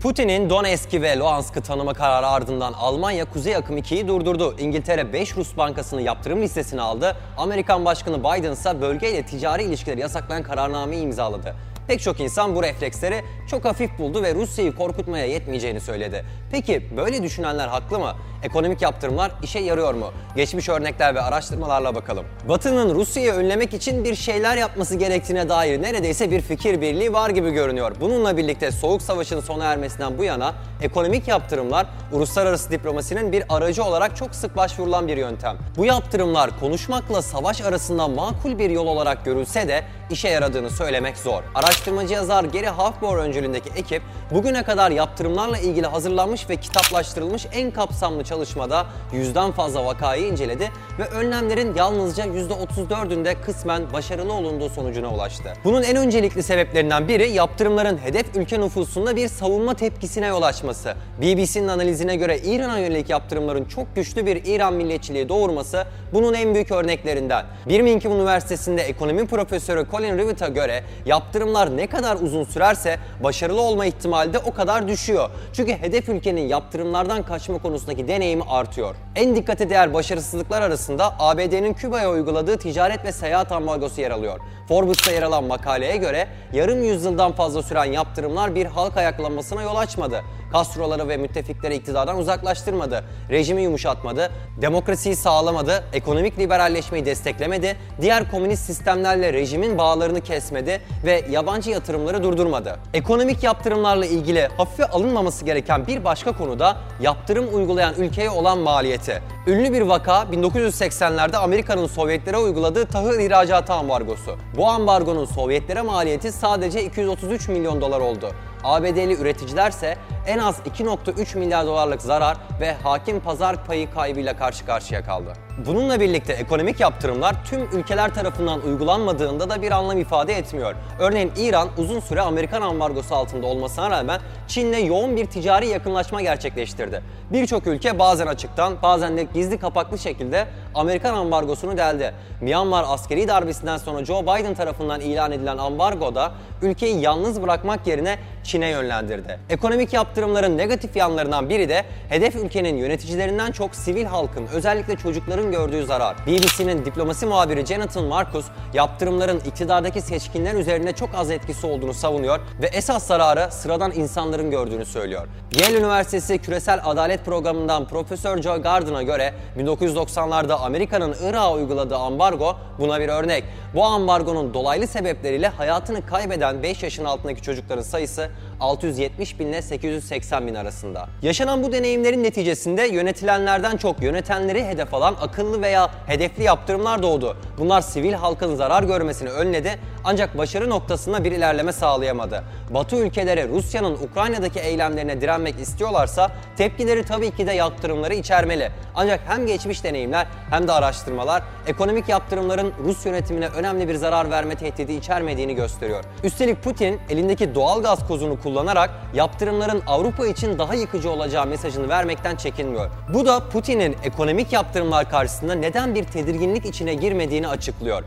Putin'in Donetsk'i ve Luhansk'ı tanıma kararı ardından Almanya Kuzey Akım 2'yi durdurdu. İngiltere 5 Rus bankasını yaptırım listesine aldı. Amerikan Başkanı Biden ise bölgeyle ticari ilişkileri yasaklayan kararnameyi imzaladı. Pek çok insan bu refleksleri çok hafif buldu ve Rusya'yı korkutmaya yetmeyeceğini söyledi. Peki böyle düşünenler haklı mı? Ekonomik yaptırımlar işe yarıyor mu? Geçmiş örnekler ve araştırmalarla bakalım. Batı'nın Rusya'yı önlemek için bir şeyler yapması gerektiğine dair neredeyse bir fikir birliği var gibi görünüyor. Bununla birlikte Soğuk Savaş'ın sona ermesinden bu yana ekonomik yaptırımlar uluslararası diplomasinin bir aracı olarak çok sık başvurulan bir yöntem. Bu yaptırımlar konuşmakla savaş arasında makul bir yol olarak görülse de işe yaradığını söylemek zor. Araştırmacı yazar Gary Hofbauer öncülüğündeki ekip bugüne kadar yaptırımlarla ilgili hazırlanmış ve kitaplaştırılmış en kapsamlı çalışmada yüzden fazla vakayı inceledi ve önlemlerin yalnızca %34'ünde kısmen başarılı olunduğu sonucuna ulaştı. Bunun en öncelikli sebeplerinden biri yaptırımların hedef ülke nüfusunda bir savunma tepkisine yol açması. BBC'nin analizine göre İran'a yönelik yaptırımların çok güçlü bir İran milliyetçiliği doğurması bunun en büyük örneklerinden. Birmingham Üniversitesi'nde ekonomi profesörü Colin Rivett'a göre yaptırımlar ne kadar uzun sürerse başarılı olma ihtimali de o kadar düşüyor. Çünkü hedef ülkenin yaptırımlardan kaçma konusundaki deneyimi artıyor. En dikkate değer başarısızlıklar arasında ABD'nin Küba'ya uyguladığı ticaret ve seyahat ambargosu yer alıyor. Forbes'ta yer alan makaleye göre yarım yüzyıldan fazla süren yaptırımlar bir halk ayaklanmasına yol açmadı. Castro'ları ve müttefikleri iktidardan uzaklaştırmadı, rejimi yumuşatmadı, demokrasiyi sağlamadı, ekonomik liberalleşmeyi desteklemedi, diğer komünist sistemlerle rejimin bağlarını kesmedi ve yabancı yatırımları durdurmadı. Ekonomik yaptırımlarla ilgili hafife alınmaması gereken bir başka konu da yaptırım uygulayan ülkeye olan maliyeti. Ünlü bir vaka 1980'lerde Amerika'nın Sovyetlere uyguladığı tahıl ihracatı ambargosu. Bu ambargonun Sovyetlere maliyeti sadece 233 milyon dolar oldu. ABD'li üreticilerse en az 2.3 milyar dolarlık zarar ve hakim pazar payı kaybıyla karşı karşıya kaldı. Bununla birlikte ekonomik yaptırımlar tüm ülkeler tarafından uygulanmadığında da bir anlam ifade etmiyor. Örneğin İran uzun süre Amerikan ambargosu altında olmasına rağmen Çin'le yoğun bir ticari yakınlaşma gerçekleştirdi. Birçok ülke bazen açıktan bazen de gizli kapaklı şekilde Amerikan ambargosunu deldi. Myanmar askeri darbesinden sonra Joe Biden tarafından ilan edilen ambargo da ülkeyi yalnız bırakmak yerine Çin'e yönlendirdi. Ekonomik yaptırımların negatif yanlarından biri de hedef ülkenin yöneticilerinden çok sivil halkın özellikle çocukların gördüğü zarar. BBC'nin diplomasi muhabiri Jonathan Marcus yaptırımların iktidardaki seçkinler üzerine çok az etkisi olduğunu savunuyor ve esas zararı sıradan insanların gördüğünü söylüyor. Yale Üniversitesi Küresel Adalet Programı'ndan Profesör Joe Gardner'a göre 1990'larda Amerika'nın Irak'a uyguladığı ambargo buna bir örnek. Bu ambargonun dolaylı sebepleriyle hayatını kaybeden 5 yaşın altındaki çocukların sayısı 670 bin ile 880 bin arasında. Yaşanan bu deneyimlerin neticesinde yönetilenlerden çok yönetenleri hedef alan akıllı veya hedefli yaptırımlar doğdu. Bunlar sivil halkın zarar görmesini önledi ancak başarı noktasında bir ilerleme sağlayamadı. Batı ülkeleri Rusya'nın Ukrayna'daki eylemlerine direnmek istiyorlarsa tepkileri tabii ki de yaptırımları içermeli. Ancak hem geçmiş deneyimler hem de araştırmalar ekonomik yaptırımların Rus yönetimine önemli bir zarar verme tehdidi içermediğini gösteriyor. Üstelik Putin elindeki doğal gaz kozunu kullanarak yaptırımların Avrupa için daha yıkıcı olacağı mesajını vermekten çekinmiyor. Bu da Putin'in ekonomik yaptırımlar karşısında neden bir tedirginlik içine girmediğini açıklıyor.